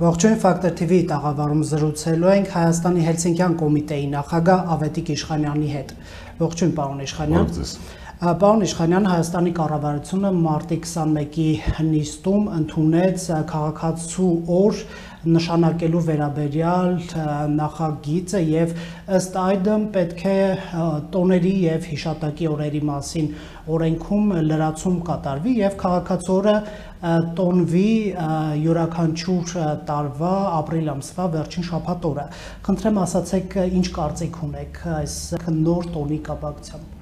Ողջույն Factor TV-ի տաղավարում զրուցելու ենք Հայաստանի Հելսինկյան կոմիտեի նախագահ Ավետիք Իշխանյանի հետ։ Ողջույն պարոն Իշխանյան։ Պարոն Իշխանյան, Հայաստանի կառավարությունը մարտի 21-ի նիստում ընդունեց քաղաքացու օր նշանակելու վերաբերյալ նախագիծը եւ ըստ այդմ պետք է տոների եւ հիշատակի օրերի մասին օրենքում լրացում կատարվի եւ քաղաքացորը տոնվի յուրաքանչյուր տարվա ապրիլ ամսվա վերջին շաբաթ օրը։ Խնդրեմ ասացեք ինչ կարծիք ունեք այս նոր տոնի կապակցությամբ։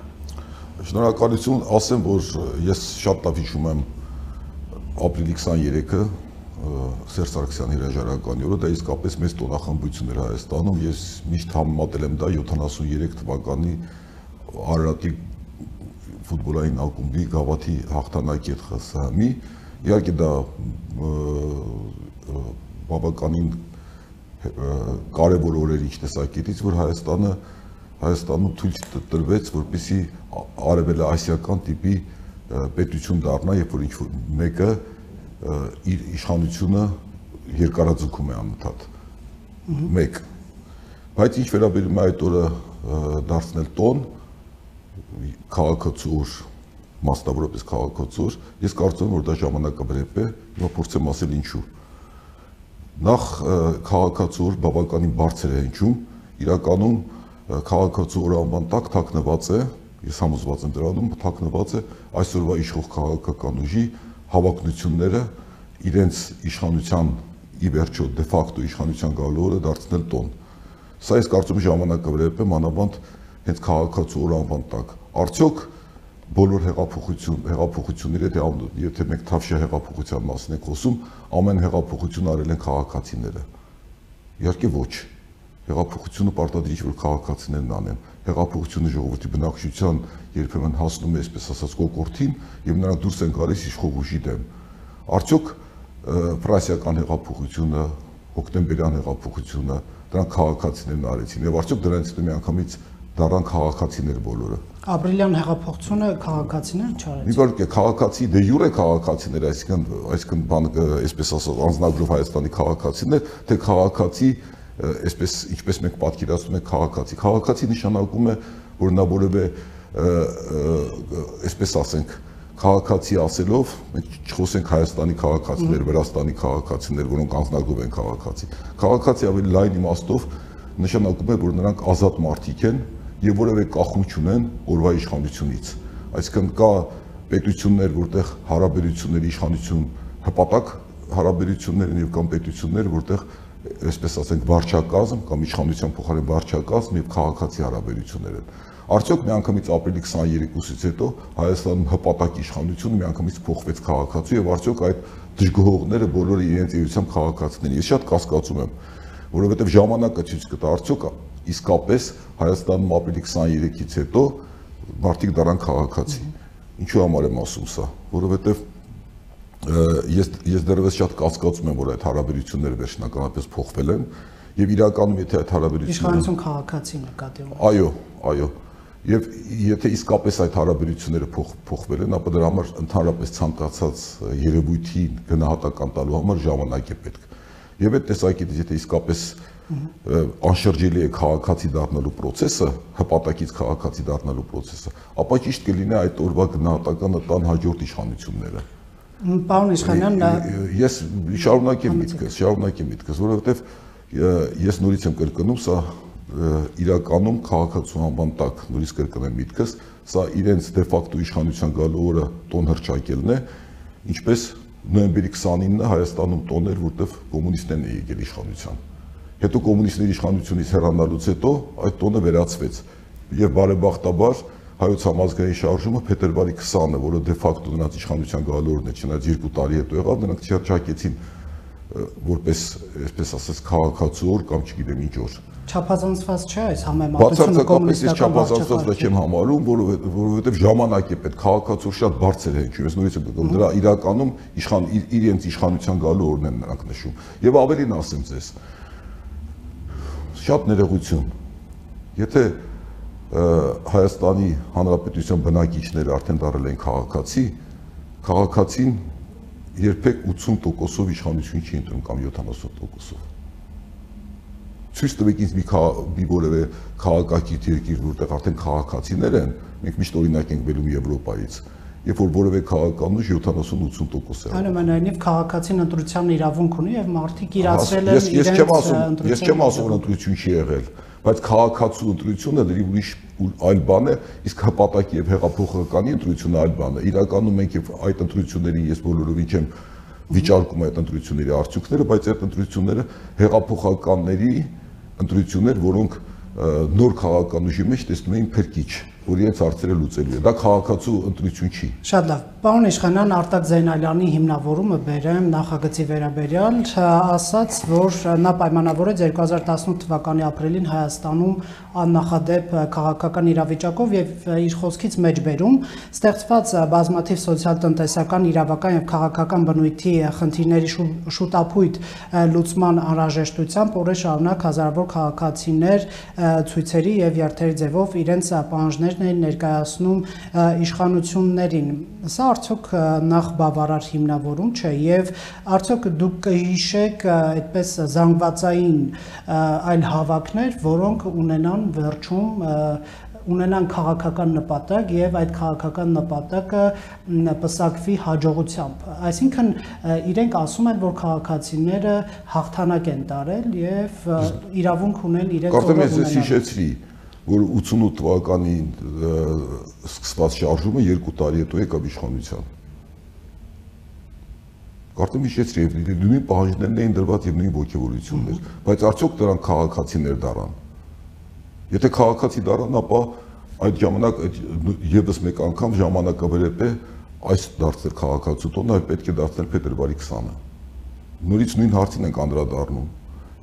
Շնորհակալություն, ասեմ, որ ես շատ լավ հիշում եմ ապրիլի 23-ը Սերժ Սարգսյանի հրաժարականի օրը դա իսկապես մեծ տոնախմբություն էր Հայաստանում։ Ես միշտ համեմատել եմ դա 73 թվականի Արարատի ֆուտբոլային ակումբի գավաթի հաղթանակի հետ ԽՍՀՄ-ի։ Իհարկե դա բավականին կարևոր օրեր ինչ տեսակետից, որ Հայաստանը Հայաստանում թույլ տրվեց, որպեսի արևելը ասիական տիպի պետություն դառնա, երբ որ ինչ-որ մեկը իր իշխանությունը երկարաձգում է անընդհատ։ 1 բայց ինչ վերաբերում է այդ օրը դարձնել տոն քաղաքացուր մասնավորապես քաղաքացուր ես կարծում եմ որ դա ժամանակավրեպ է եւ փորձեմ ասել ինչու նախ քաղաքացուր բավականին բարձր է հնչում իրականում քաղաքացու օրանման տակ թաքնված է ես համոզված եմ դրանում թաքնված է այսօրվա իշխող քաղաքական ուժի հավակնությունները իրենց իշխանության ի վերջո դե ֆակտո իշխանության գալու օրը դարձնել տոն։ Սա ես կարծում եմ ժամանակավրեպ է մանավանդ հենց քաղաքացու օրանման տակ։ Արդյոք բոլոր հեղափոխություն, հեղափոխությունները դե եթե մենք թավշյա հեղափոխության մասին ենք խոսում, ամեն հեղափոխություն արել են քաղաքացիները։ Իհարկե ոչ։ Հեղափոխությունը պարտադիր որ քաղաքացիներն անեն։ Հեղափոխությունը ժողովրդի բնակչության երբեմն հասնում է, այսպես ասած, կոկորտին եւ նրանք դուրս են գալիս իշխող ուժի դեմ։ Արդյոք ֆրանսիական հեղափոխությունը, հոկտեմբերյան հեղափոխությունը, դրանք քաղաքացիներն արեցին եւ արդյոք դրանից հետո միանգամից դառան քաղաքացիներ բոլորը։ Ապրիլյան հեղափոխությունը քաղաքացիներ չարեցին։ Իհարկե քաղաքացի դե յուրե քաղաքացիներ, այսինքն այսինքն բան այսպես ասած անձնագրով Հայաստանի քաղաքացիներ, թե քաղաքացի այսպես ինչպես մենք պատկերացնում ենք քաղաքացի։ Քաղաքացի նշանակում է, որ նա որևէ այսպես ասենք քաղաքացի ասելով մենք չխոսենք Հայաստանի քաղաքացիներ, Վրաստանի քաղաքացիներ, որոնք անձնագրով են քաղաքացի։ Քաղաքացի ավելի լայն իմաստով նշանակում է, որ նրանք ազատ մարդիկ են եւ որևէ կախում չունեն օրվա իշխանությունից։ Այսինքն կա պետություններ, որտեղ հարաբերությունների իշխանություն հպատակ հարաբերություններ են եւ կան պետություններ, որտեղ այսպես ասենք վարչակազմ կամ իշխանության փոխարեն վարչակազմ եւ քաղաքացի հարաբերություններ են։ Արդյոք միանգամից ապրիլի 23-ից հետո Հայաստանում հպատակ իշխանությունը միանգամից փոխվեց քաղաքացու եւ արդյոք այդ դժգոհողները բոլորը իրենց էությամբ քաղաքացիներ։ Ես շատ կասկածում եմ, որովհետեւ ժամանակը ցույց կտա արդյոք իսկապես Հայաստանում ապրիլի 23-ից հետո մարդիկ դառան քաղաքացի։ Ինչու համար եմ ասում սա, որովհետեւ ես ես դեռևս շատ կասկածում եմ, որ այդ հարաբերությունները վերջնականապես փոխվել են եւ իրականում եթե այդ հարաբերությունները իշխանություն քաղաքացի նկատի ունի։ Այո, այո։ Եվ եթե իսկապես այդ հարաբերությունները փոխ, փոխվել են, ապա դրա համար ընդհանրապես ցանկացած երևույթի գնահատական տալու համար ժամանակ է պետք։ Եվ այդ տեսակետից եթե իսկապես անշրջելի է քաղաքացի դառնալու process-ը, հպատակից քաղաքացի դառնալու process-ը, ապա ճիշտ կլինի այդ օրվա գնահատականը տան հաջորդ իշխանությունները։ Պարոն Իշխանյան, ես շարունակեմ միտքս, շարունակեմ միտքս, որովհետև ես նորից եմ կրկնում, սա իրականում քաղաքացու անվան տակ նորից կրկնեմ միտքս, սա իրենց դե ֆակտո իշխանության գալու օրը տոն հրճակելն է, ինչպես նոյեմբերի 29-ը Հայաստանում տոն էր, որտեղ կոմունիստներն էին եկել իշխանության։ Հետո կոմունիստների իշխանությունից հեռանալուց հետո այդ տոնը վերացվեց եւ բարեբախտաբար հայոց համազգային շարժումը փետրվարի 20-ը, որը դե ֆակտո նրանց իշխանության գալորն է, չնայած 2 տարի հետո եղավ, նրանք չհրճակեցին որպես, այսպես ասած, քաղաքացու օր կամ չգիտեմ ինչ օր չափազանցված չէ այս համեմատությունը կոմունիստական չափազանցված դա չեմ համարում, որովհետև ժամանակ է պետք քաղաքացու շատ բարձր է հնչում։ Ես նորից եմ գտնում դրա իրականում իշխան իրենց իշխանության գալու օրն են նրանք նշում։ Եվ ավելին ասեմ ձեզ։ Շատ ներողություն։ Եթե Հայաստանի Հանրապետության բնակիչները արդեն դարել են քաղաքացի, քաղաքացին երբեք 80%-ով իշխանություն չի ընտրում կամ 70%-ով։ Ցույց տվեք ինձ մի մի որևէ քաղաքակիրթ երկիր, որտեղ արդեն քաղաքացիներ են, մենք միշտ օրինակ ենք բերում Եվրոպայից երբ որ որևէ քաղաքականու 70-80% է։ Այնուամենայնիվ քաղաքացին ընտրության իրավունք ունի եւ մարդիկ իրացրել են իրենց Ես չեմ ասում, ես չեմ ասում, որ ընտրություն չի եղել, բայց քաղաքացու ընտրությունը դրի ուրիշ այլ բան է, իսկ հպատակի եւ հեղափոխականի ընտրությունը այլ բան է։ Իրականում մենք եւ այդ ընտրություններին ես բոլորովին չեմ վիճարկում այդ ընտրությունների արդյունքները, բայց այդ ընտրությունները հեղափոխականների ընտրություններ, որոնք նոր քաղաքական ուժի մեջ տեսնում էին փրկիչ որ իրենց հարցերը լուծելու է։ Դա քաղաքացու ընտրություն չի։ Շատ լավ։ Պարոն Իշխանյան Արտակ Զեյնալյանի հիմնավորումը բերեմ նախագծի վերաբերյալ, ասաց, որ նա պայմանավորեց 2018 թվականի ապրիլին Հայաստանում աննախադեպ քաղաքական իրավիճակով եւ իր խոսքից մեջ բերում ստեղծված բազմաթիվ սոցիալ-տնտեսական, իրավական եւ քաղաքական բնույթի խնդիրների շուտապույտ լուծման անհրաժեշտությամբ օրեր շարունակ հազարավոր քաղաքացիներ ցույցերի եւ երթերի ձևով իրենց պահանջներ էին ներկայացնում իշխանություններին։ Սա արդյոք նախ բավարար հիմնավորում չէ եւ արդյոք դուք կհիշեք այդպես զանգվածային այլ հավաքներ, որոնք ունենան վերջում ունենան քաղաքական նպատակ եւ այդ քաղաքական նպատակը պսակվի հաջողությամբ։ Այսինքն իրենք ասում են, որ քաղաքացիները հաղթանակ են տարել եւ իրավունք ունեն իրենց ունենալ։ Կարծեմ ես հիշեցրի, որ 88 թվականին սկսված շարժումը 2 տարի հետո եկավ իշխանության։ Կարծեմ հիշեցրի եւ նույն պահանջներն էին դրված եւ նույն ողջավորություններ, բայց արդյոք դրանք քաղաքացիներ դարան։ Եթե քաղաքացի դարան, ապա այդ ժամանակ եւս մեկ անգամ ժամանակավերեպ է այս դարձել քաղաքացու տոնը, այլ պետք է դարձնել փետրվարի 20-ը։ Նորից նույն հարցին ենք անդրադառնում։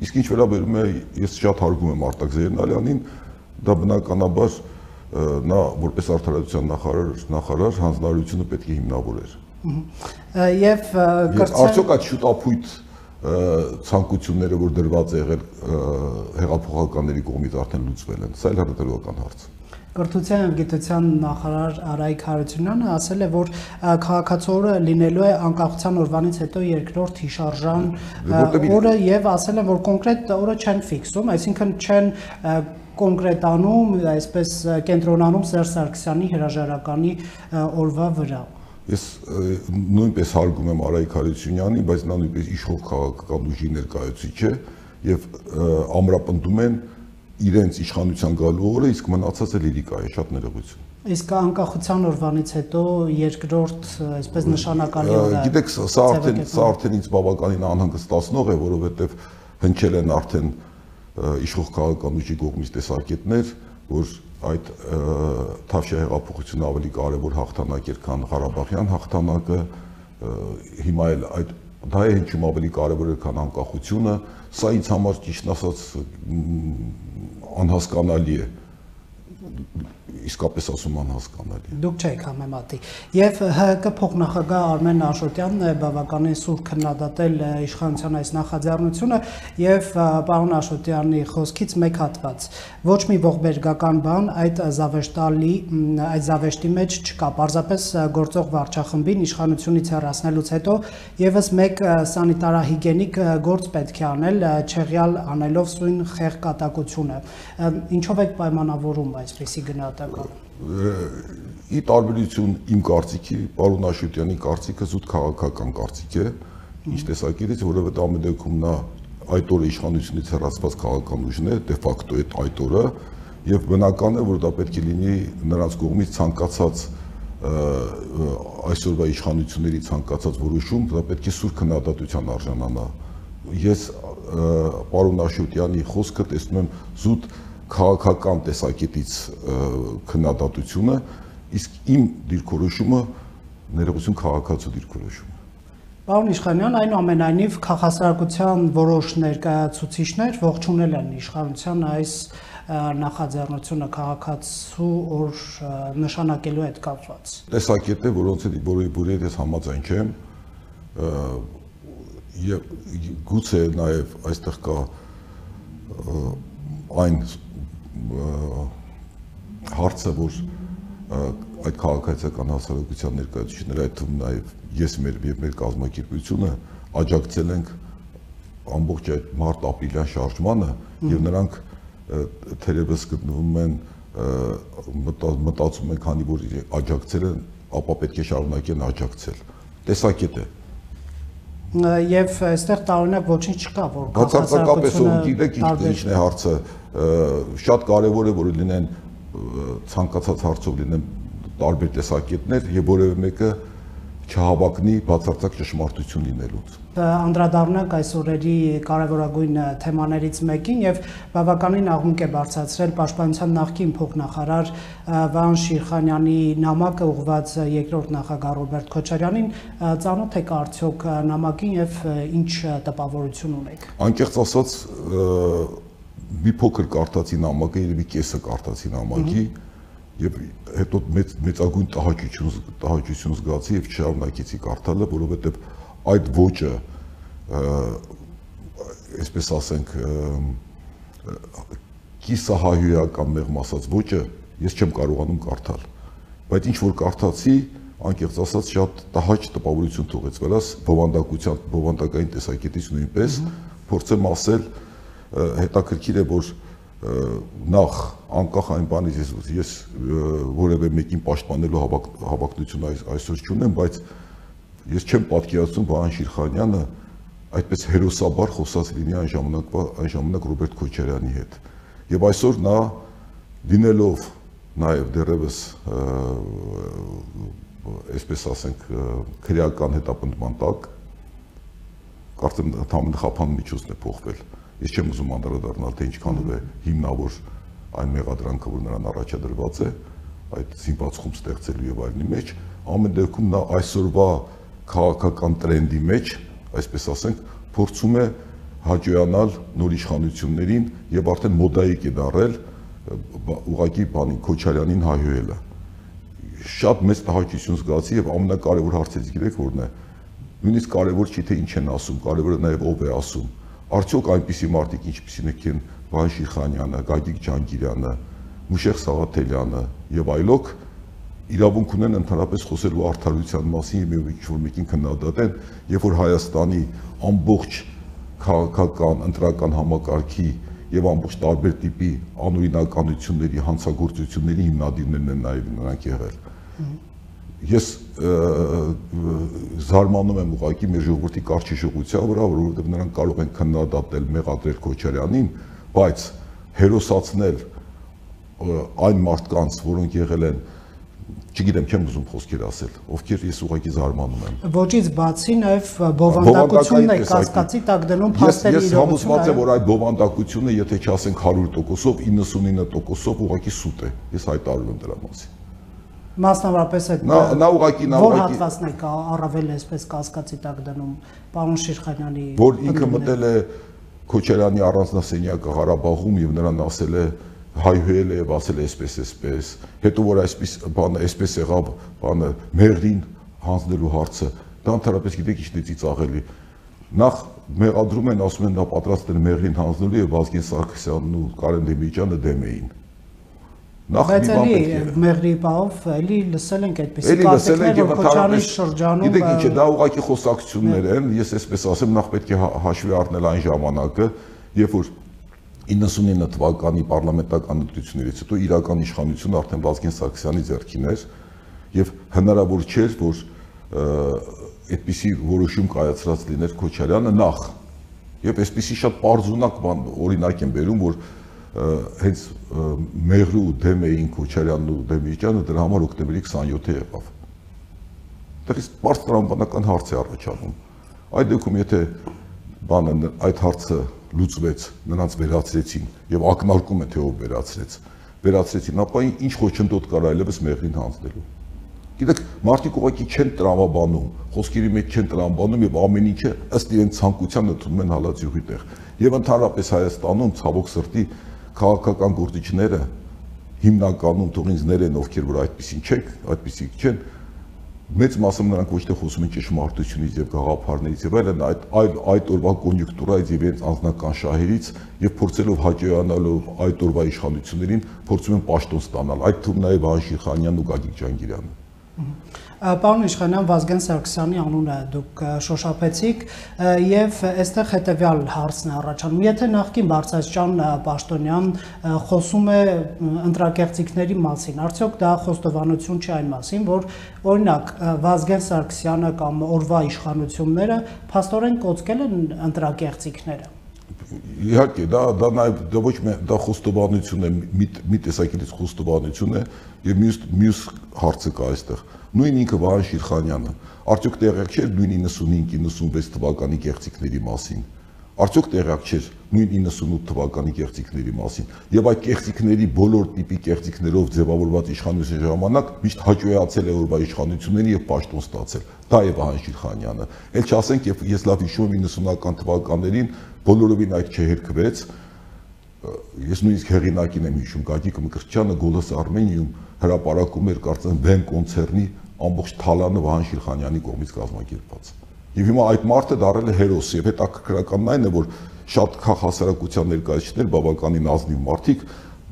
Իսկ ինչ վերաբերում է, ես շատ հարգում եմ Արտակ Զեյնալյանին, դա բնականաբար նա որպես արդարացության նախարար նախարար հանձնարարությունը պետք է հիմնավորեր։ Եվ կրծեն արդյոք այդ շուտապույտ ցանկությունները, որ դրված է եղել հեղափոխականների կողմից արդեն լուծվել են։ Սա էլ հարցերական հարց է Կրթության եւ գիտության նախարար Արայք Հարությունյանը ասել է, որ քաղաքացիորը լինելու է անկախության օրվանից հետո երկրորդ հիշարժան օրը եւ ասել է, որ կոնկրետ օրը չեն ֆիքսում, այսինքն չեն կոնկրետանում, այսպես կենտրոնանում Սերժ Սարգսյանի հրաժարականի օրվա վրա։ Ես նույնպես հարգում եմ Արայիկ Հարությունյանին, բայց նա նույնպես իշխող քաղաքական ուժի ներկայացուցիչ է եւ ամրապնդում են իրենց իշխանության գալու օրը, իսկ մնացածը լիրիկա է, շատ ներողություն։ Իսկ անկախության օրվանից հետո երկրորդ, այսպես նշանակալի օրը։ Գիտեք, սա արդեն սա արդեն ինձ բավականին անհանգստացնող է, որովհետեւ հնչել են արդեն իշխող քաղաքական ուժի կողմից տեսակետներ, որ այդ Թավշյա հեղափոխությունը ավելի կարևոր հաղթանակ էր, քան Ղարաբաղյան հաղթանակը, հիմա էլ այդ դա է հնչում ավելի կարևոր է, քան անկախությունը, սա ինձ համար ճիշտ ասած անհասկանալի է իսկապես ասում անհասկանալի։ Դուք չեք համեմատի։ Եվ ՀՀԿ փոխնախագահ Արմեն Աշոտյանն է բավականին սուր քննադատել իշխանության այս նախաձեռնությունը եւ պարոն Աշոտյանի խոսքից մեկ հատված։ Ոչ մի ողբերգական բան այդ զավեշտալի այդ զավեշտի մեջ չկա։ Պարզապես գործող վարչախմբին իշխանությունից հեռացնելուց հետո եւս մեկ սանիտարահիգենիկ գործ պետք է անել, չեղյալ անելով սույն խեղկատակությունը։ Ինչով եք պայմանավորում այսպիսի գնահատակ ի տարբերություն իմ կարծիքի, պարոն Աշոտյանի կարծիքը զուտ քաղաքական կարծիք է, ինչ տեսակետից, որովհետեւ ամեն դեպքում նա այդ օրը իշխանությունից հեռացված քաղաքական ուժն է, դե ֆակտո այդ այդ օրը, եւ բնական է, որ դա պետք է լինի նրանց կողմից ցանկացած այսօրվա իշխանությունների ցանկացած որոշում, դա պետք է սուր քննադատության արժանանա։ Ես պարոն Աշոտյանի խոսքը տեսնում եմ զուտ քաղաքական տեսակետից քննադատությունը, իսկ իմ դիրքորոշումը ներողություն քաղաքացու դիրքորոշումը։ Պարոն Իշխանյան, այնուամենայնիվ քաղաքասարակության որոշ ներկայացուցիչներ ողջունել են իշխանության այս նախաձեռնությունը քաղաքացու օր նշանակելու հետ կապված։ Տեսակետ է, որոնց հետ որի որի հետ համաձայն չեմ, եւ գուցե նաեւ այստեղ կա այն հարցը, որ այդ քաղաքացիական հասարակության ներկայացուցիչները, այդ թվում նաև ես մեր եւ մեր կազմակերպությունը աջակցել ենք ամբողջ այդ մարտ-ապրիլյան շարժմանը եւ նրանք թերևս գտնվում են մտածում են, քանի որ աջակցել են, ապա պետք է շարունակեն աջակցել։ Տեսակետ է եւ այստեղ տարօրինակ ոչինչ չկա որ բացարձակապես ու գիտեք ինչն է հարցը շատ կարեւոր է որ լինեն ցանկացած հարցով լինեն տարբեր տեսակետներ եւ որևէ մեկը չհավակնի բացարձակ ճշմարտություն լինելուց։ Անդրադառնանք այս օրերի կարևորագույն թեմաներից մեկին եւ բավականին աղմուկ է բարձրացրել Պաշտպանության նախկին փոխնախարար Վան Շիրխանյանի նամակը ուղված երկրորդ նախագահ Ռոբերտ Քոչարյանին, ծանոթ եք արդյոք նամակին եւ ինչ տպավորություն ունեք։ Անկեղծ ասած մի փոքր կարտացի նամակը, երևի կեսը կարտացի նամակի, mm -hmm եւ հետո մեծ մեծագույն տհաճություն տհաճություն զգացի եւ չշարունակեցի կարդալը, որովհետեւ այդ ոճը այսպես ասենք կիսահայոյական մեղմ ասած ոճը ես չեմ կարողանում կարդալ բայց ինչ որ կարդացի անկեղծ ասած շատ տհաճ տպավորություն թողեց վրաս բովանդակության բովանդակային տեսակետից նույնպես փորձեմ ասել հետաքրքիր է որ նախ անկախ այն բանից ես ես որևէ մեկին պաշտպանելու հավակ, հավակնություն այս, այսօր չունեմ, բայց ես չեմ պատկերացնում Վահան Շիրխանյանը այդպես հերոսաբար խոսած լինի այն ժամանակվա այն ժամանակ Ռոբերտ Քոչարյանի հետ։ Եվ այսօր նա լինելով նաև դերևս այսպես ասենք քրեական հետապնդման տակ կարծեմ թամն խափան միջոցն է փոխվել Ես չեմ ուզում անդրադառնալ թե ինչքանով է հիմնավոր այն մեղադրանքը, որ նրան առաջադրված է, այդ սիմպաթիում ստեղծելու եւ այլնի մեջ, ամեն դեպքում նա այսօրվա քաղաքական տրենդի մեջ, այսպես ասենք, փորձում է հաջողանալ նոր իշխանություններին եւ արդեն մոդայիկ է դարել ուղակի բանի Քոչարյանին հայհոյելը։ Շատ մեծ տհաճություն զգացի եւ ամենակարևոր հարցից գիտեք որն է։ Նույնիսկ կարևոր չի թե ինչ են ասում, կարևորը նաեւ ով է ասում Արդյոք այնպիսի մարդիկ ինչպիսինք են Վահան Շիխանյանը, Գագիկ Ջանգիրյանը, Մուշեղ Սաղաթելյանը եւ այլոք իրավունք ունեն ընդհանրապես խոսելու արդարության մասին եւ ինչ որ մեկին քննադատեն, երբ որ Հայաստանի ամբողջ քաղաքական, ընտրական համակարգի եւ ամբողջ տարբեր տիպի անօրինականությունների, հանցագործությունների հիմնադիրներն են նաեւ նրանք եղել ես զարմանում եմ ուղակի մեր ժողովրդի կարճիշողության վրա, որովհետև նրանք կարող են քննադատել Մեղադրել Քոչարյանին, բայց հերոսացնել այն մարդկանց, որոնք եղել են չգիտեմ, չեմ ուզում խոսքեր ասել, ովքեր ես ուղղակի զարմանում եմ։ Ոչից բացի նաև բովանդակությունն է կասկածի տակ դնում փաստերի իրողությունը։ Ես համոզված եմ, որ այդ բովանդակությունը, եթե չասենք 100%-ով, 99%-ով ուղղակի սուտ է։ Ես հայտարարում եմ դրա մասին մասնավորապես այդ նա նա ուղակի նա ուղակի որ հատվածն է կա առավել այսպես կասկածի տակ դնում պարոն Շիրխանյանի որ ինքը մտել է Քոչարյանի առանձնասենյակը Ղարաբաղում եւ նրան ասել է հայհոյել է եւ ասել է այսպես այսպես հետո որ այսպես բանը այսպես եղավ բանը մեղրին հանձնելու հարցը դա ընդհանրապես գիտեք ինչն է ծաղելի նախ մեղադրում են ասում են նա պատրաստ է մեղրին հանձնելու եւ Վազգեն Սարգսյանն ու Կարեն Դեմիջյանը դեմ էին Նախ մի բան պետք է։ Մեղրի բաղով էլի լսել ենք այդպեսի կարծիքներ, որ Քոչարի շրջանում Գիտեք ինչ է, դա ուղղակի խոսակցություններ են, ես այսպես ասեմ, նախ պետք է հա- հաշվի առնել այն ժամանակը, երբ որ 99 թվականի պարլամենտական ընտրություններից հետո իրական իշխանությունը արդեն Վազգեն Սարգսյանի ձեռքին էր եւ հնարավոր չէր, որ այդպիսի որոշում կայացրած լիներ Քոչարյանը նախ։ Եվ այսպիսի շատ པարզունակ բան օրինակ եմ բերում, որ հենց մեղրու դեմ էին Քոչարյանն ու Դեմիրճյանը դրա համար օկտեմբերի 27-ը եղավ։ Դրանից բարձրամբանական հարց է առաջանում։ Այդ դեպքում եթե բանը այդ հարցը լուծվեց, նրանց վերացրեցին եւ ակնարկում է թե ով վերացրեց, վերացրեցին, ապա ինչ խոչընդոտ կար այլևս մեղրին հանձնելու։ Գիտեք, մարդիկ ուղղակի չեն տրամաբանում, խոսքերի մեջ չեն տրամաբանում եւ ամեն ինչը ըստ իրեն ցանկության ընդունում են հալածյուղի տեղ։ Եվ ընդհանրապես Հայաստանում ցավոք սրտի քաղաքական գործիչները հիմնականում թող ինձ ներեն ովքեր որ այդպեսին չեք, այդպեսի չեն, մեծ մասը նրանք ոչ թե խոսում են ճշմարտությունից եւ գաղափարներից եւ այլն այդ այդ այդ օրվա կոնյունկտուրայից եւ իրենց անձնական շահերից եւ փորձելով հաջողանալով այդ օրվա իշխանություններին փորձում են պաշտոն ստանալ այդ թվում նաեւ Վահան Շիրխանյանն ու Գագիկ Ջանգիրյանը Պարոն Իշխանյան Վազգեն Սարգսյանի անունը դուք շոշափեցիք եւ այստեղ հետեւյալ հարցն է առաջանում։ Եթե նախկին Բարսասճան Պաշտոնյան խոսում է ընտրակեղծիքների մասին, արդյոք դա խոստովանություն չի այն մասին, որ օրինակ Վազգեն Սարգսյանը կամ օրվա իշխանությունները փաստորեն կոծկել են ընտրակեղծիքները իհարկե դա դա նաև դա ոչ մի դա խոստովանություն է մի մի տեսակետից խոստովանություն է եւ մյուս մյուս հարցը կա այստեղ նույն ինքը Վահան Շիրխանյանը արդյոք տեղյակ չէր նույն 95-96 թվականի կեղծիքների մասին արդյոք տեղյակ չէր նույն 98 թվականի կեղծիքների մասին եւ այդ կեղծիքների բոլոր տիպի կեղծիքներով ձևավորված իշխանության ժամանակ միշտ հաջողացել է օրվա իշխանությունների եւ պաշտոն ստացել դա է Վահան Շիրխանյանը ել չասենք եւ ես լավ հիշում եմ 90-ական թվականներին բոլորովին այդ չհերկվեց ես նույնիսկ հեղինակին եմ հիշում Գագիկ Մկրտչյանը գոլոս Արմենիում հրապարակում էր կարծեմ Վեն կոնցերնի ամբողջ թալանը Վահան Շիրխանյանի կողմից կազմակերպված եւ հիմա այդ մարդը դարել է հերոս եւ հետաքրքրականն այն է որ շատ քաղաքասարակության ներկայացիչներ բավականին ազնիվ մարդիկ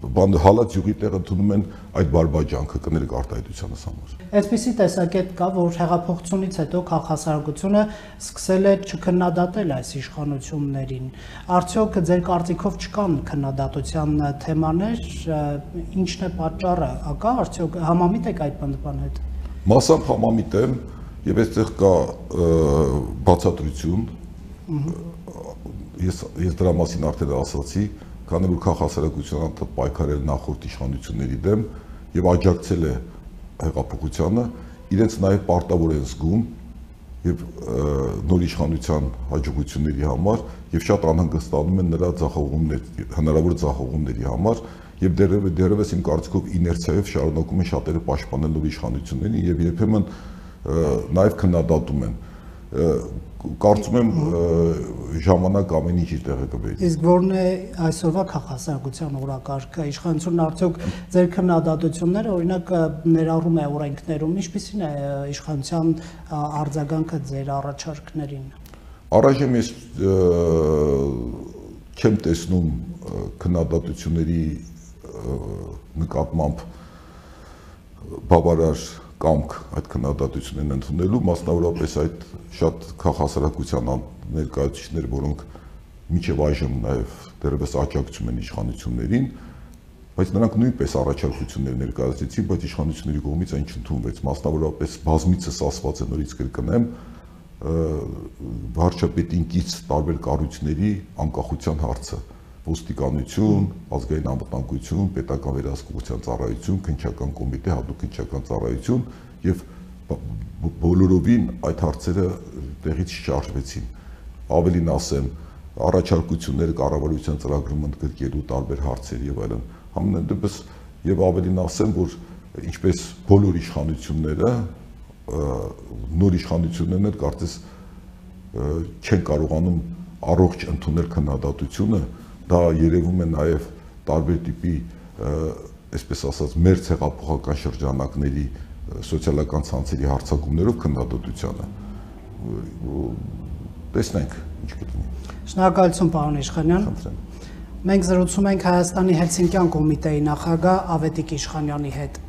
բան հալած յուղի տեղ ընդունում են այդ բարբաջանքը կներեք արտահայտությանս համար։ Այսպիսի տեսակետ կա, որ հեղափոխությունից հետո քաղաքասարակությունը սկսել է չքննադատել այս իշխանություններին։ Արդյոք ձեր կարծիքով չկան քննադատության թեմաներ, ինչն է պատճառը, ակա արդյոք համամիտ եք այդ բան հետ։ Մասամբ համամիտ եմ եւ այստեղ կա բացատրություն։ Ես ես դրա մասին արդեն ասացի, քանի որ քաղաքասարակությունը պայքարել նախորդ իշխանությունների դեմ եւ աջակցել է հեղափոխությանը, իրենց նաեւ պարտավոր են զգում եւ նոր իշխանության հաջողությունների համար եւ շատ անհանգստանում են նրա ցախողումներ, հնարավոր ցախողումների համար եւ դերևս դերևս իմ կարծիքով իներցիայով շարունակում են շատերը պաշտպանելով իշխանություններին եւ երբեմն նաեւ քննադատում են կարծում եմ ժամանակ ամեն ինչ իր տեղը կբերի։ Իսկ ո՞րն է այսօրվա քաղաքասարակության օրակարգը։ Իշխանությունն արդյոք ձեր քննադատությունները օրինակ ներառում է օրենքներում, ինչպիսին է իշխանության արձագանքը ձեր առաջարկներին։ Առայժմ ես չեմ տեսնում քննադատությունների նկատմամբ բավարար կամք այդ քննադատություններն ընդունելու, մասնավորապես այդ շատ քաղաքասարակության ներկայացուցիչներ, որոնք միջև այժմ նաև դերևս աջակցում են իշխանություններին, բայց նրանք նույնպես առաջարկություններ ներկայացրեցին, բայց իշխանությունների կողմից այն չընդունվեց։ Մասնավորապես բազմիցս ասված է նորից կրկնեմ, վարչապետին կից տարբեր կառույցների անկախության հարցը ոստիկանություն, ազգային անվտանգություն, պետական վերահսկողության ծառայություն, քնչական կոմիտե, հատուկ քնչական ծառայություն եւ բոլորովին այդ հարցերը տեղից չճարժվեցին։ Ավելին ասեմ, առաջարկությունները կառավարության ծրագրում ընդգրկելու տարբեր հարցեր եւ այլն։ Համենայն դեպս եւ ավելին ասեմ, որ ինչպես բոլոր իշխանությունները նոր իշխանություններն էլ կարծես չեն կարողանում առողջ ընդունել քննադատությունը, դա երևում է նաև տարբեր տիպի այսպես ասած մեր ցեղափոխական շրջանակների սոցիալական ցանցերի հարցակումներով քննադատությանը տեսնենք ինչ կլինի Շնորհակալություն պարոն Իշխանյան Մենք զրուցում ենք Հայաստանի Հելսինկյան կոմիտեի նախագահ Ավետիք Իշխանյանի հետ